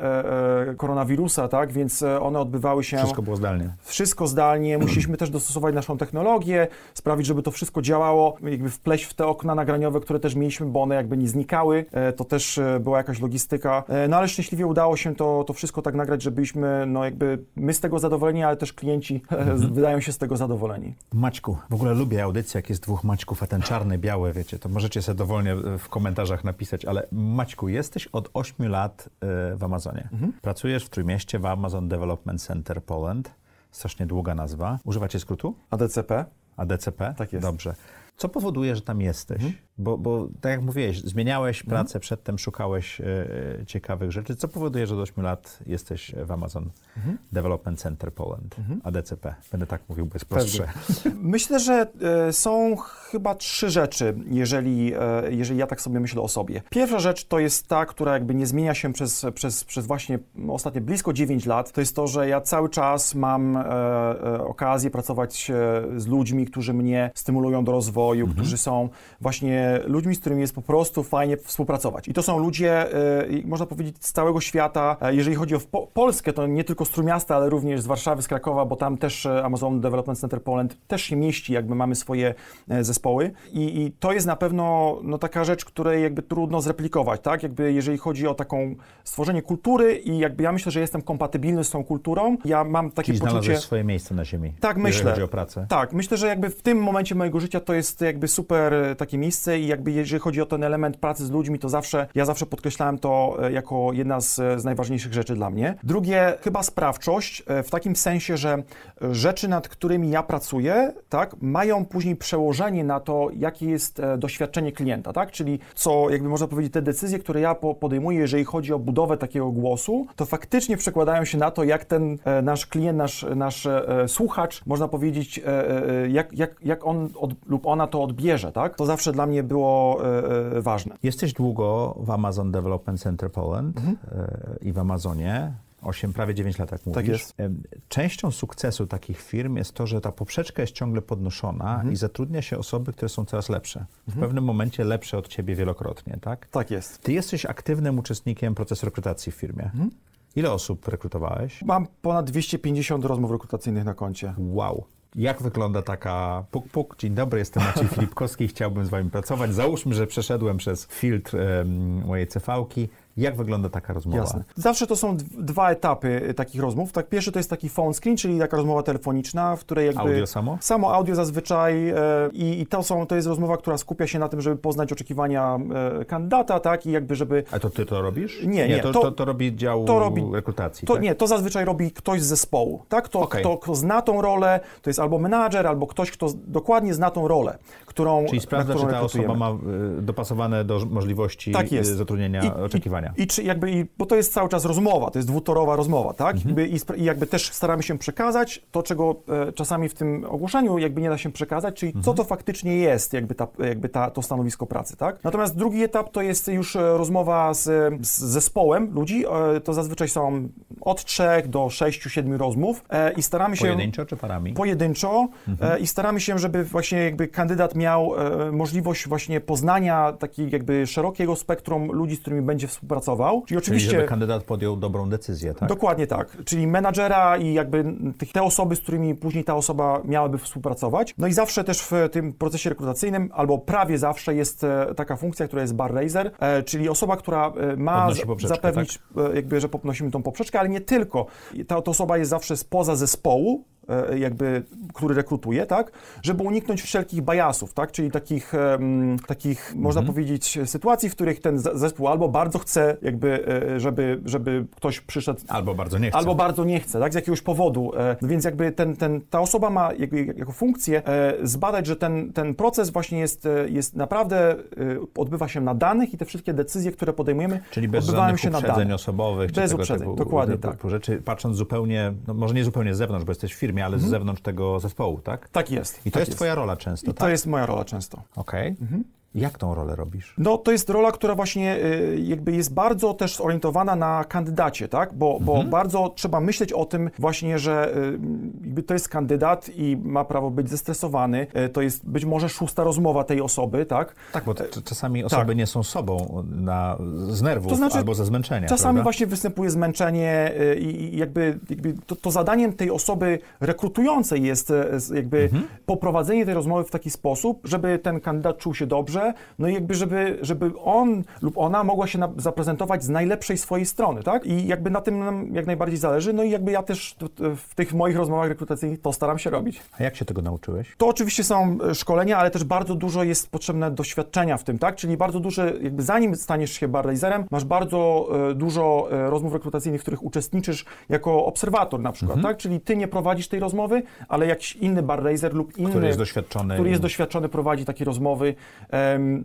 e, koronawirusa, tak? Więc e, one odbywały się Wszystko było zdalnie. wszystko zdalnie. Musieliśmy też dostosować naszą technologię, sprawić, żeby to wszystko działało, jakby wpleść w te okna nagraniowe, które też mieliśmy, bo one jakby nie znikały. E, To też e, była jakaś logistyka. No ale szczęśliwie udało się to, to wszystko tak nagrać, że byliśmy, no jakby my z tego zadowoleni, ale też klienci *laughs* wydają się z tego zadowoleni. Maćku, w ogóle lubię audycję, jak jest dwóch Maćków, a ten czarny, biały, wiecie, to możecie sobie dowolnie e, w komentarzach napisać, ale Maćku, jesteś od 8 lat e, w Amazonie. Pracujesz w Trójmieście w Amazon Development Center Poland. Strasznie długa nazwa. Używacie skrótu? ADCP? ADCP? Tak jest. Dobrze. Co powoduje, że tam jesteś? Bo, bo tak jak mówiłeś, zmieniałeś pracę, przedtem szukałeś e, e, ciekawych rzeczy. Co powoduje, że od 8 lat jesteś w Amazon Development Center Poland, ADCP? Będę tak mówił, bo jest prostsze. Myślę, że e, są chyba trzy rzeczy, jeżeli, jeżeli ja tak sobie myślę o sobie. Pierwsza rzecz to jest ta, która jakby nie zmienia się przez, przez, przez właśnie ostatnie blisko 9 lat. To jest to, że ja cały czas mam okazję pracować z ludźmi, którzy mnie stymulują do rozwoju, którzy są właśnie ludźmi, z którymi jest po prostu fajnie współpracować. I to są ludzie, i można powiedzieć, z całego świata. E, Jeżeli chodzi o po Polskę, to nie tylko z Trójmiasta, ale również z Warszawy, z Krakowa, bo tam też e, Amazon Development Center Poland też się mieści, jakby mamy swoje e, zespoły. I, i to jest na pewno no, taka rzecz, której jakby trudno zreplikować, tak? Jakby jeżeli chodzi o taką stworzenie kultury i jakby ja myślę, że jestem kompatybilny z tą kulturą. Ja mam takie Czyli poczucie... swoje miejsce na ziemi. Tak, jeżeli myślę. chodzi o pracę. Tak, myślę, że jakby w tym momencie mojego życia to jest jakby super takie miejsce i jakby jeżeli chodzi o ten element pracy z ludźmi, to zawsze, ja zawsze podkreślałem to e, jako jedna z, z najważniejszych rzeczy dla mnie. Drugie, chyba sprawczość, e, w takim sensie, że e, rzeczy, nad którymi ja pracuję, tak, mają później przełożenie na to, jakie jest e, doświadczenie klienta, tak, czyli co, jakby można powiedzieć, te decyzje, które ja po- podejmuję, jeżeli chodzi o budowę takiego głosu, to faktycznie przekładają się na to, jak ten e, nasz klient, nasz, nasz e, słuchacz, można powiedzieć, e, e, jak, jak, jak on od, lub ona to odbierze, tak? To zawsze dla mnie było e, e, ważne. Jesteś długo w Amazon Development Center Poland Mhm. e, i w Amazonie. 8, prawie 9 lat, jak mówisz. jest. Em, Częścią sukcesu takich firm jest to, że ta poprzeczka jest ciągle podnoszona Mhm. i zatrudnia się osoby, które są coraz lepsze. W pewnym momencie lepsze od ciebie wielokrotnie, tak? Tak jest. Ty jesteś aktywnym uczestnikiem procesu rekrutacji w firmie. Mhm. Ile osób rekrutowałeś? Mam ponad 250 rozmów rekrutacyjnych na koncie. Wow. Jak wygląda taka puk puk? Dzień dobry, jestem Maciej Filipkowski, chciałbym z wami pracować. Załóżmy, że przeszedłem przez filtr mojej CV-ki. Jak wygląda taka rozmowa? Jasne. Zawsze to są dwa etapy y, takich rozmów. Tak, pierwszy to jest taki phone screen, czyli taka rozmowa telefoniczna, w której jakby... Audio samo? Samo audio zazwyczaj e, i, to, są, to jest rozmowa, która skupia się na tym, żeby poznać oczekiwania e, kandydata, tak, i jakby żeby... A to ty to robisz? Nie, nie, to, to- to, to robi dział to robi- rekrutacji, To tak? nie, to zazwyczaj robi ktoś z zespołu, tak? To, Okej. kto, kto zna tą rolę, to jest albo menadżer, albo ktoś, kto dokładnie zna tą rolę, którą Czyli sprawdza, na czy którą ta osoba ma y, dopasowane do możliwości Tak jest. y, zatrudnienia I- oczekiwania. I, i czy jakby, i, bo to jest cały czas rozmowa, to jest dwutorowa rozmowa, tak? Mhm. Jakby, i, I jakby też staramy się przekazać to, czego e, czasami w tym ogłoszeniu jakby nie da się przekazać, czyli Mhm. co to faktycznie jest, jakby, ta, jakby ta, to stanowisko pracy, tak? Natomiast drugi etap to jest już e, rozmowa z, z zespołem ludzi, e, to zazwyczaj są od trzech do sześciu, siedmiu rozmów e, i staramy się... Pojedynczo czy parami? pojedynczo Mhm. e, i staramy się, żeby właśnie jakby kandydat miał e, możliwość właśnie poznania takiego jakby szerokiego spektrum ludzi, z którymi będzie współpracował. Czyli Czyli oczywiście żeby kandydat podjął dobrą decyzję, tak? Dokładnie tak. Czyli menadżera i jakby te osoby, z którymi później ta osoba miałaby współpracować. No i zawsze też w tym procesie rekrutacyjnym, albo prawie zawsze jest e, taka funkcja, która jest bar raiser, e, czyli osoba, która e, ma zapewnić, e, jakby, że podnosimy tą poprzeczkę, ale nie tylko. Ta, ta osoba jest zawsze spoza zespołu, jakby, który rekrutuje, tak, żeby uniknąć wszelkich bajasów, tak, czyli takich, takich można powiedzieć, sytuacji, w których ten zespół albo bardzo chce, jakby, e, żeby, żeby ktoś przyszedł Albo bardzo nie chce. Albo bardzo nie chce, tak, z jakiegoś powodu. E, no więc jakby ten, ten, ta osoba ma jakby, jako funkcję e, zbadać, że ten, ten proces właśnie jest, e, jest naprawdę, e, odbywa się na danych i te wszystkie decyzje, które podejmujemy, Czyli bez odbywają się na uprzedzeń danych. osobowych. czy Bez uprzedzeń, typu, dokładnie typu tak. Rzeczy, patrząc zupełnie, no może nie zupełnie z zewnątrz, bo jesteś w firmie, ale z zewnątrz tego zespołu, tak? Tak jest. I to tak jest twoja rola często, I tak? to jest moja rola często. Okej. Jak tą rolę robisz? No to jest rola, która właśnie y, jakby jest bardzo też zorientowana na kandydacie, tak? Bo, bo Mhm. bardzo trzeba myśleć o tym właśnie, że y, jakby to jest kandydat i ma prawo być zestresowany. Y, To jest być może szósta rozmowa tej osoby, tak? Tak, bo czasami osoby nie są sobą na, z nerwów To znaczy, albo ze zmęczenia, Czasami prawda? właśnie występuje zmęczenie i jakby, jakby to, to zadaniem tej osoby rekrutującej jest jakby Mhm. poprowadzenie tej rozmowy w taki sposób, żeby ten kandydat czuł się dobrze, no i jakby żeby, żeby on lub ona mogła się na, zaprezentować z najlepszej swojej strony, tak? I jakby na tym nam jak najbardziej zależy, no i jakby ja też w tych moich rozmowach rekrutacyjnych to staram się robić. A jak się tego nauczyłeś? To oczywiście są e, szkolenia, ale też bardzo dużo jest potrzebne doświadczenia w tym, tak? Czyli bardzo duże, jakby zanim staniesz się barraiserem, masz bardzo e, dużo e, rozmów rekrutacyjnych, w których uczestniczysz jako obserwator na przykład, tak? Czyli ty nie prowadzisz tej rozmowy, ale jakiś inny barraiser lub inny... Który jest doświadczony. który jest doświadczony, prowadzi takie rozmowy,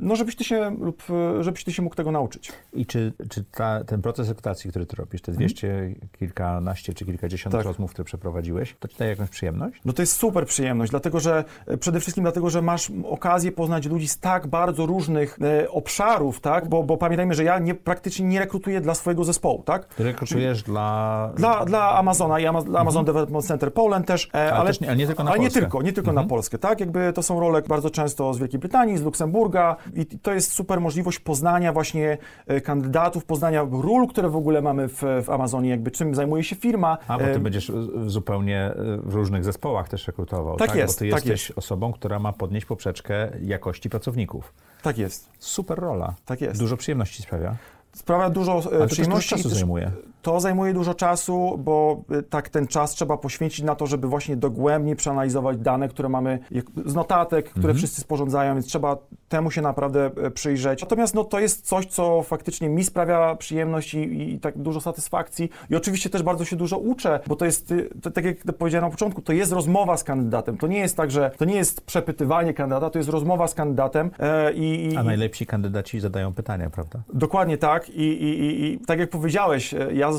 no żebyś ty się, lub e, żebyś ty się mógł tego nauczyć. I czy, czy ta, ten proces rekrutacji, który ty robisz, te dwieście kilkanaście czy kilkadziesiąt Mhm. Tak. rozmów, które przeprowadziłeś, to ci daje jakąś przyjemność? No to jest super przyjemność, dlatego że e, przede wszystkim dlatego, że masz okazję poznać ludzi z tak bardzo różnych e, obszarów, tak? Bo, bo pamiętajmy, że ja nie, praktycznie nie rekrutuję dla swojego zespołu, tak? Ty rekrutujesz dla... Dla, dla Amazona i Ama, dla Amazon Development Center Poland też, e, Ale ale, też nie- ale nie tylko na ale nie Polskę. tylko, nie tylko na Polskę, tak? Jakby to są role bardzo często z Wielkiej Brytanii, z Luksemburga i to jest super możliwość poznania właśnie e, kandydatów, poznania ról, które w ogóle mamy w, w Amazonie, jakby czym zajmuje się firma. A, bo ty będziesz zupełnie e, w różnych zespołach też rekrutował, Tak tak? jest, Bo ty tak jesteś osobą, która ma podnieść poprzeczkę jakości pracowników. Tak jest, Super rola. tak jest. Dużo przyjemności sprawia. Sprawia dużo e, też dużo przyjemności. i czasu też- zajmuje. To zajmuje dużo czasu, bo y, tak ten czas trzeba poświęcić na to, żeby właśnie dogłębnie przeanalizować dane, które mamy z notatek, które Mhm. wszyscy sporządzają, więc trzeba temu się naprawdę e, przyjrzeć. Natomiast no, to jest coś, co faktycznie mi sprawia przyjemność i, i tak dużo satysfakcji. I oczywiście też bardzo się dużo uczę, bo to jest, y, to, tak jak powiedziałem na początku, to jest rozmowa z kandydatem. To nie jest tak, że to nie jest przepytywanie kandydata, to jest rozmowa z kandydatem e, i, i, A najlepsi kandydaci zadają pytania, prawda? Dokładnie tak. I, i, tak jak powiedziałeś, e, ja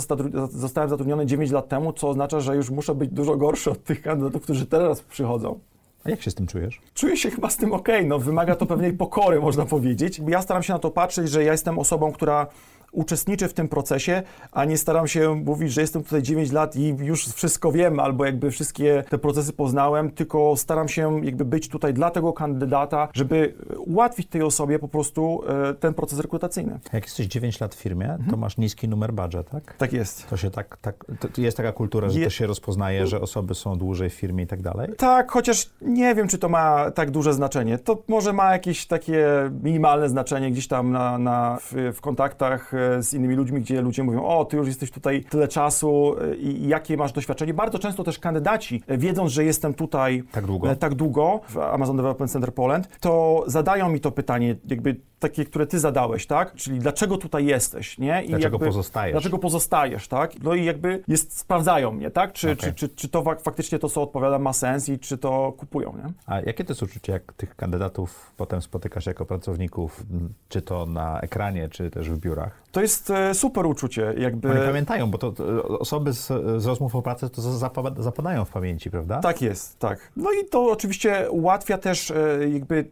zostałem zatrudniony 9 lat temu, co oznacza, że już muszę być dużo gorszy od tych kandydatów, którzy teraz przychodzą. A jak się z tym czujesz? Czuję się chyba z tym ok, no wymaga to pewnej pokory, można powiedzieć. Ja staram się na to patrzeć, że ja jestem osobą, która uczestniczy w tym procesie, a nie staram się mówić, że jestem tutaj 9 lat i już wszystko wiem, albo jakby wszystkie te procesy poznałem, tylko staram się jakby być tutaj dla tego kandydata, żeby ułatwić tej osobie po prostu e, ten proces rekrutacyjny. Jak jesteś 9 lat w firmie, Mhm. to masz niski numer badża, tak? Tak jest. To się tak, tak to jest taka kultura, że Je- to się rozpoznaje, że osoby są dłużej w firmie i tak dalej? Tak, chociaż nie wiem, czy to ma tak duże znaczenie. To może ma jakieś takie minimalne znaczenie gdzieś tam na, na, w, w kontaktach z innymi ludźmi, gdzie ludzie mówią, o, ty już jesteś tutaj tyle czasu e, i jakie masz doświadczenie. Bardzo często też kandydaci, e, wiedząc, że jestem tutaj Tak długo? tak długo w Amazon Development Center Poland, to zadają mi to pytanie, jakby takie, które ty zadałeś, tak? Czyli dlaczego tutaj jesteś, nie? I Dlaczego jakby, pozostajesz? Dlaczego pozostajesz, tak? No i jakby jest, sprawdzają mnie, tak? Czy, Okej. czy, czy, czy to fak- faktycznie to, co odpowiadam, ma sens i czy to kupują, nie? A jakie to jest uczucie, jak tych kandydatów potem spotykasz jako pracowników, czy to na ekranie, czy też w biurach? To jest e, super uczucie, jakby... Oni pamiętają, bo to, to osoby z, z rozmów o pracy to zapa- zapadają w pamięci, prawda? Tak jest, tak. No i to oczywiście ułatwia też e, jakby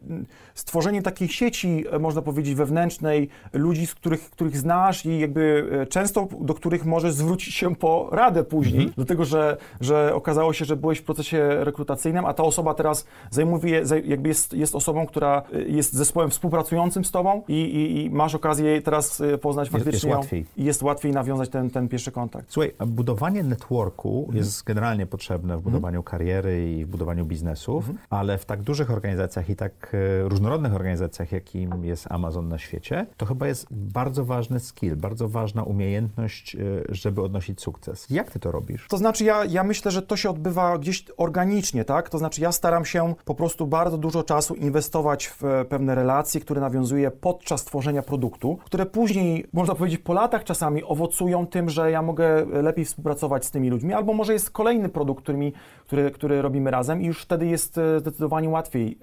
stworzenie takiej sieci, e, można powiedzieć, wewnętrznej, ludzi, z których, których znasz i jakby e, często do których możesz zwrócić się po radę później, dlatego że, że okazało się, że byłeś w procesie rekrutacyjnym, a ta osoba teraz zajmuje, zaj- jakby jest, jest osobą, która e, jest zespołem współpracującym z tobą i, i, i masz okazję teraz e, poznać jest faktycznie ją łatwiej. i jest łatwiej nawiązać ten, ten pierwszy kontakt. Słuchaj, a budowanie networku Mhm. jest generalnie potrzebne w budowaniu kariery i w budowaniu biznesów, Mhm. ale w tak dużych organizacjach i tak różnorodnych organizacjach, jakim jest Amazon na świecie, to chyba jest bardzo ważny skill, bardzo ważna umiejętność, e, żeby odnosić sukces. Jak ty to robisz? To znaczy, ja, ja myślę, że to się odbywa gdzieś organicznie, tak? To znaczy, ja staram się po prostu bardzo dużo czasu inwestować w e, pewne relacje, które nawiązuję podczas tworzenia produktu, które później, można powiedzieć, po latach czasami owocują tym, że ja mogę lepiej współpracować z tymi ludźmi, albo może jest kolejny produkt, którymi, który, który robimy razem i już wtedy jest e, zdecydowanie łatwiej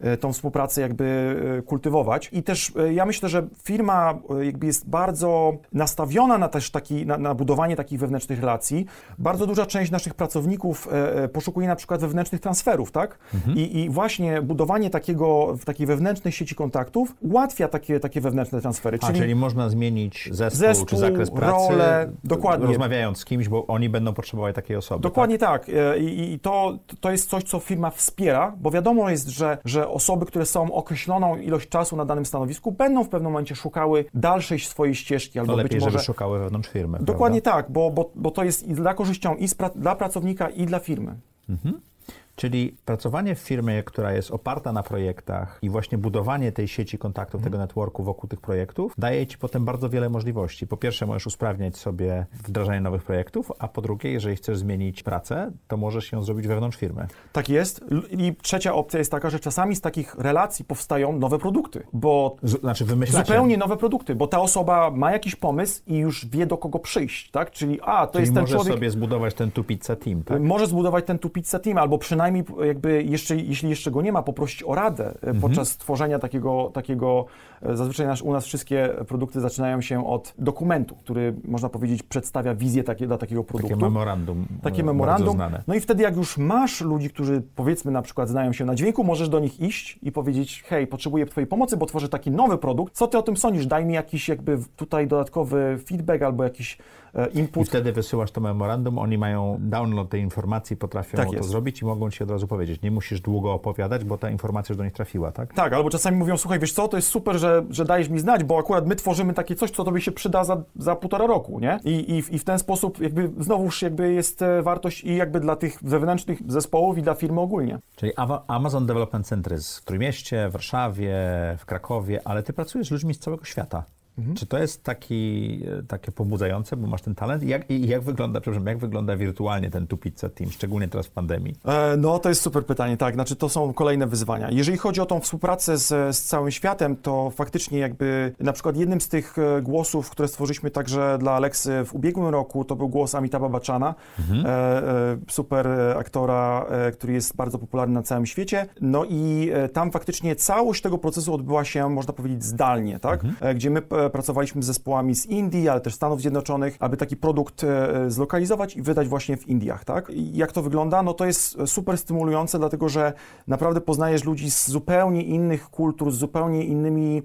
e, tą współpracę jakby e, I też e, ja myślę, że firma e, jakby jest bardzo nastawiona na też taki, na, na budowanie takich wewnętrznych relacji. Bardzo duża część naszych pracowników e, poszukuje na przykład wewnętrznych transferów, tak? I, I właśnie budowanie takiego, w takiej wewnętrznej sieci kontaktów ułatwia takie, takie wewnętrzne transfery. A, czyli, można zmienić zespół, Zespół, czy zakres pracy, rolę, dokładnie. rozmawiając z kimś, bo oni będą potrzebować takiej osoby. Dokładnie tak. E, I, i to, to jest coś, co firma wspiera, bo wiadomo jest, że, że osoby, które są określoną ilość czasu na danym stanowisku, będą w pewnym momencie szukały dalszej swojej ścieżki, albo To być lepiej, może... żeby szukały wewnątrz firmy. Dokładnie prawda? tak, bo, bo, bo to jest i dla korzyścią i pra- dla pracownika, i dla firmy. Czyli pracowanie w firmie, która jest oparta na projektach i właśnie budowanie tej sieci kontaktów, tego networku wokół tych projektów, daje ci potem bardzo wiele możliwości. Po pierwsze, możesz usprawniać sobie wdrażanie nowych projektów, a po drugie, jeżeli chcesz zmienić pracę, to możesz ją zrobić wewnątrz firmy. Tak jest. I trzecia opcja jest taka, że czasami z takich relacji powstają nowe produkty, bo Z, znaczy wymyślacie. Zupełnie nowe produkty, bo ta osoba ma jakiś pomysł i już wie do kogo przyjść, tak? Czyli a, to Czyli jest ten możesz człowiek, sobie zbudować ten tu pizza team, tak? może zbudować ten tu pizza team, albo przynajmniej jakby jeszcze, jeśli jeszcze go nie ma, poprosić o radę e, Mhm. podczas tworzenia takiego, takiego e, zazwyczaj nasz, u nas wszystkie produkty zaczynają się od dokumentu, który można powiedzieć przedstawia wizję takie, dla takiego produktu. Takie memorandum. Takie e, memorandum. No i wtedy, jak już masz ludzi, którzy powiedzmy na przykład znają się na dźwięku, możesz do nich iść i powiedzieć: Hej, potrzebuję Twojej pomocy, bo tworzę taki nowy produkt. Co Ty o tym sądzisz? Daj mi jakiś jakby tutaj dodatkowy feedback albo jakiś e, I input. wtedy wysyłasz to memorandum, oni mają download tej informacji, potrafią Tak to zrobić i mogą ci od razu powiedzieć. Nie musisz długo opowiadać, bo ta informacja już do nich trafiła, tak? Tak, albo czasami mówią, słuchaj, wiesz co, to jest super, że, że dajesz mi znać, bo akurat my tworzymy takie coś, co tobie się przyda za, za półtora roku, nie? I, i, w- I w ten sposób jakby znowuż jakby jest e, wartość i jakby dla tych wewnętrznych zespołów i dla firmy ogólnie. Czyli Amazon Development Center jest w Trójmieście, w Warszawie, w Krakowie, ale ty pracujesz z ludźmi z całego świata. Mhm. Czy to jest taki, e, takie pobudzające, bo masz ten talent? I Jak, i jak wygląda, przepraszam, jak wygląda wirtualnie ten Tu Pizza Team, szczególnie teraz w pandemii? E, No, to jest super pytanie, tak. Znaczy, to są kolejne wyzwania. Jeżeli chodzi o tą współpracę z, z całym światem, to faktycznie jakby na przykład jednym z tych e, głosów, które stworzyliśmy także dla Alexy w ubiegłym roku, to był głos Amitabha Bachchana, e, e, super aktora, który jest bardzo popularny na całym świecie. No i tam faktycznie całość tego procesu odbyła się, można powiedzieć, zdalnie, tak? E, Gdzie my pracowaliśmy z zespołami z Indii, ale też Stanów Zjednoczonych, aby taki produkt e, zlokalizować i wydać właśnie w Indiach, tak? I jak to wygląda? No to jest super stymulujące, dlatego że naprawdę poznajesz ludzi z zupełnie innych kultur, z zupełnie innymi e,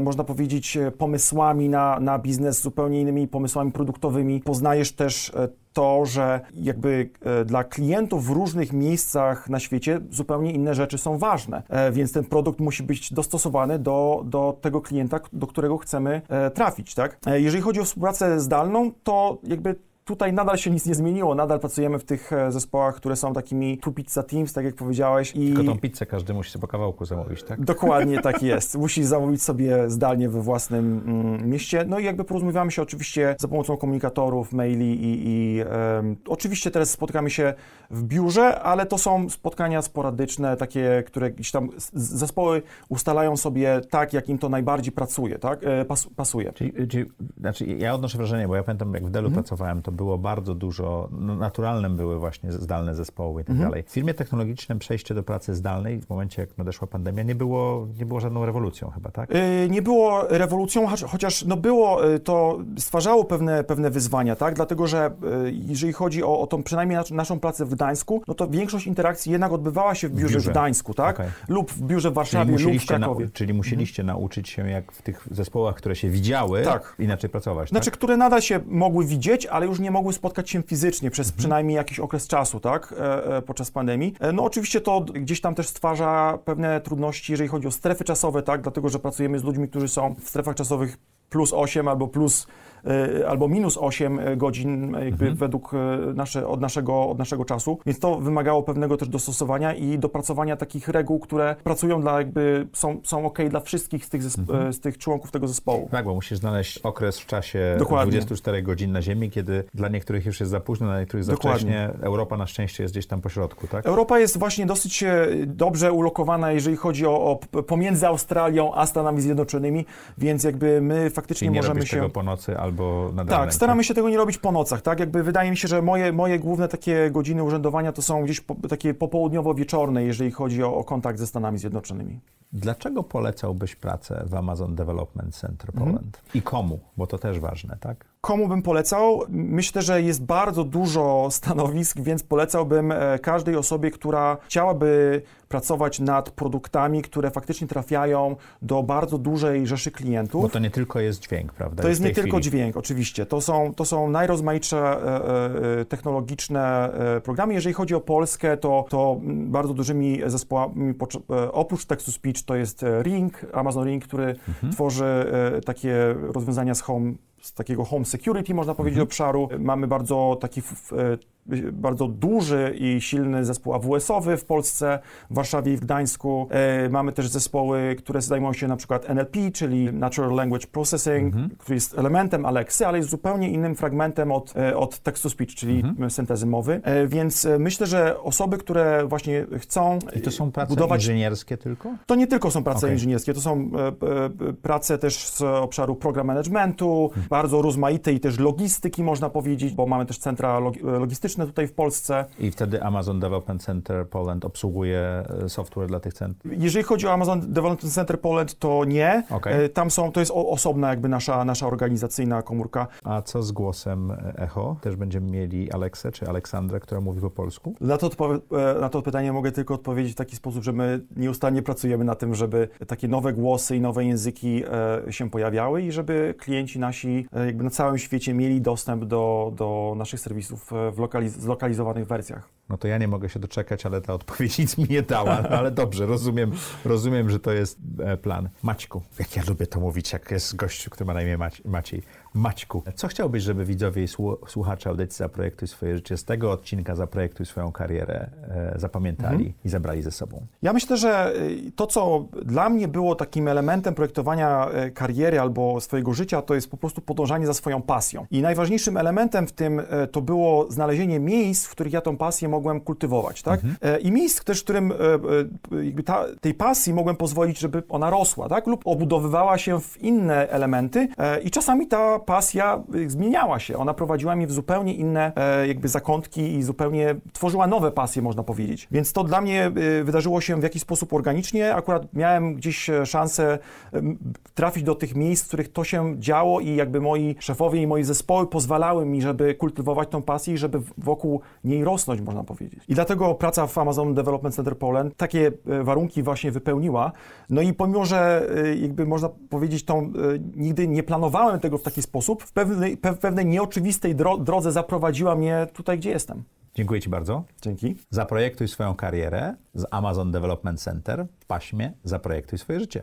można powiedzieć, e, pomysłami na, na biznes, zupełnie innymi pomysłami produktowymi. Poznajesz też e, to, że jakby e, dla klientów w różnych miejscach na świecie zupełnie inne rzeczy są ważne, e, więc ten produkt musi być dostosowany do, do tego klienta, do którego chcemy e, trafić, tak? E, Jeżeli chodzi o współpracę zdalną, to jakby tutaj nadal się nic nie zmieniło, nadal pracujemy w tych e, zespołach, które są takimi two pizza teams, tak jak powiedziałeś. I Tylko tą pizzę każdy musi sobie po kawałku zamówić, tak? Dokładnie *laughs* tak jest. Musisz zamówić sobie zdalnie we własnym mm, mieście. No i jakby porozumiewamy się oczywiście za pomocą komunikatorów, maili i, i em, oczywiście teraz spotykamy się w biurze, ale to są spotkania sporadyczne, takie, które gdzieś tam zespoły ustalają sobie tak, jak im to najbardziej pracuje, tak? E, Pas, pasuje. Czyli, czyli, znaczy ja odnoszę wrażenie, bo ja pamiętam, jak w Delu pracowałem, to było bardzo dużo, no, naturalnym były właśnie zdalne zespoły i tak dalej. W firmie technologicznym przejście do pracy zdalnej w momencie, jak nadeszła pandemia, nie było, nie było żadną rewolucją chyba, tak? Y, Nie było rewolucją, chociaż no było, y, to stwarzało pewne, pewne wyzwania, tak? Dlatego, że y, jeżeli chodzi o, o tą przynajmniej nas- naszą pracę w Gdańsku, no to większość interakcji jednak odbywała się w biurze w, biurze. Gdańsku, tak? Okej. Lub w biurze w Warszawie, lub w Krakowie. nau- czyli musieliście nauczyć się, jak w tych zespołach, które się widziały, Tak. inaczej pracować, Znaczy, tak? które nadal się mogły widzieć, ale już nie mogły spotkać się fizycznie przez Mhm. przynajmniej jakiś okres czasu, tak, e, e, podczas pandemii. E, No oczywiście to gdzieś tam też stwarza pewne trudności, jeżeli chodzi o strefy czasowe, tak, dlatego, że pracujemy z ludźmi, którzy są w strefach czasowych plus 8 albo plus albo minus 8 godzin e, jakby Mhm. według e, nasze, od, naszego, od naszego czasu, więc to wymagało pewnego też dostosowania i dopracowania takich reguł, które pracują dla jakby, są, są ok dla wszystkich z tych, Mhm. e, z tych członków tego zespołu. Tak, bo musisz znaleźć okres w czasie Dokładnie. 24 godzin na Ziemi, kiedy dla niektórych już jest za późno, dla niektórych za Dokładnie. wcześnie. Europa na szczęście jest gdzieś tam po środku, tak? Europa jest właśnie dosyć e, dobrze ulokowana, jeżeli chodzi o, o pomiędzy Australią a Stanami Zjednoczonymi, więc jakby my faktycznie Czyli nie możemy się... tego po nocy albo nad Tak, staramy się tego nie robić po nocach, tak? Jakby wydaje mi się, że moje, moje główne takie godziny urzędowania to są gdzieś po, takie popołudniowo-wieczorne, jeżeli chodzi o, o kontakt ze Stanami Zjednoczonymi. Dlaczego polecałbyś pracę w Amazon Development Center Mhm. Poland? I komu? Bo to też ważne, tak? Komu bym polecał? Myślę, że jest bardzo dużo stanowisk, *laughs* więc polecałbym e, każdej osobie, która chciałaby pracować nad produktami, które faktycznie trafiają do bardzo dużej rzeszy klientów. Bo to nie tylko jest dźwięk, prawda? To jest nie tej tylko chwili. dźwięk, oczywiście. To są, to są najrozmaitsze e, e, technologiczne programy. Jeżeli chodzi o Polskę, to, to bardzo dużymi zespołami, oprócz tekstu speech, to jest Ring, Amazon Ring, który Mhm. tworzy takie rozwiązania z home z takiego home security, można powiedzieć, Mhm. obszaru. Mamy bardzo taki e, bardzo duży i silny zespół AWS-owy w Polsce, w Warszawie i w Gdańsku. E, mamy też zespoły, które zajmują się na przykład NLP, czyli Natural Language Processing, który jest elementem Alexy, ale jest zupełnie innym fragmentem od, e, od text-to-speech, czyli syntezy mowy. E, więc myślę, że osoby, które właśnie chcą I to są prace budować inżynierskie tylko? to nie tylko są prace Okej. inżynierskie, to są prace też z obszaru program managementu, bardzo rozmaite i też logistyki można powiedzieć, bo mamy też centra log- tutaj w Polsce. I wtedy Amazon Development Center Poland obsługuje e, software dla tych centrów? Jeżeli chodzi o Amazon Development Center Poland, to nie. Okej. E, Tam są, to jest osobna jakby nasza, nasza organizacyjna komórka. A co z głosem Echo? Też będziemy mieli Aleksę czy Aleksandrę, która mówi po polsku? Na to, e, na to pytanie mogę tylko odpowiedzieć w taki sposób, że my nieustannie pracujemy na tym, żeby takie nowe głosy i nowe języki e, się pojawiały i żeby klienci nasi e, jakby na całym świecie mieli dostęp do, do naszych serwisów e, w lokaliz- zlokalizowanych wersjach. No to ja nie mogę się doczekać, ale ta odpowiedź nic mi nie dała. No, ale dobrze, rozumiem, rozumiem, że to jest e, plan. Maćku, jak ja lubię to mówić, jak jest gościu, który ma na imię Maci- Maciej. Maćku, co chciałbyś, żeby widzowie i słu- słuchacze audycji Zaprojektuj swoje życie z tego odcinka Zaprojektuj swoją karierę e, zapamiętali i zabrali ze sobą? Ja myślę, że y, to, co dla mnie było takim elementem projektowania y, kariery albo swojego życia, to jest po prostu podążanie za swoją pasją. I najważniejszym elementem w tym to było znalezienie miejsc, w których ja tą pasję mogłem kultywować, tak? E, I miejsc też, w którym e, e, jakby ta, tej pasji mogłem pozwolić, żeby ona rosła, tak? Lub obudowywała się w inne elementy e, i czasami ta pasja y, zmieniała się. Ona prowadziła mnie w zupełnie inne e, jakby zakątki i zupełnie tworzyła nowe pasje, można powiedzieć. Więc to dla mnie y, wydarzyło się w jakiś sposób organicznie. Akurat miałem gdzieś e, szansę em, trafić do tych miejsc, w których to się działo i jakby moi szefowie i moi zespoły pozwalały mi, żeby kultywować tą pasję i żeby wokół niej rosnąć, można powiedzieć. I dlatego praca w Amazon Development Center Poland takie e, warunki właśnie wypełniła. No i pomimo, że e, jakby można powiedzieć, tą, e, nigdy nie planowałem tego w taki sposób, w pewnej, pe, pewnej nieoczywistej dro, drodze zaprowadziła mnie tutaj, gdzie jestem. Dziękuję Ci bardzo. Dzięki. Zaprojektuj swoją karierę z Amazon Development Center w paśmie Zaprojektuj swoje życie.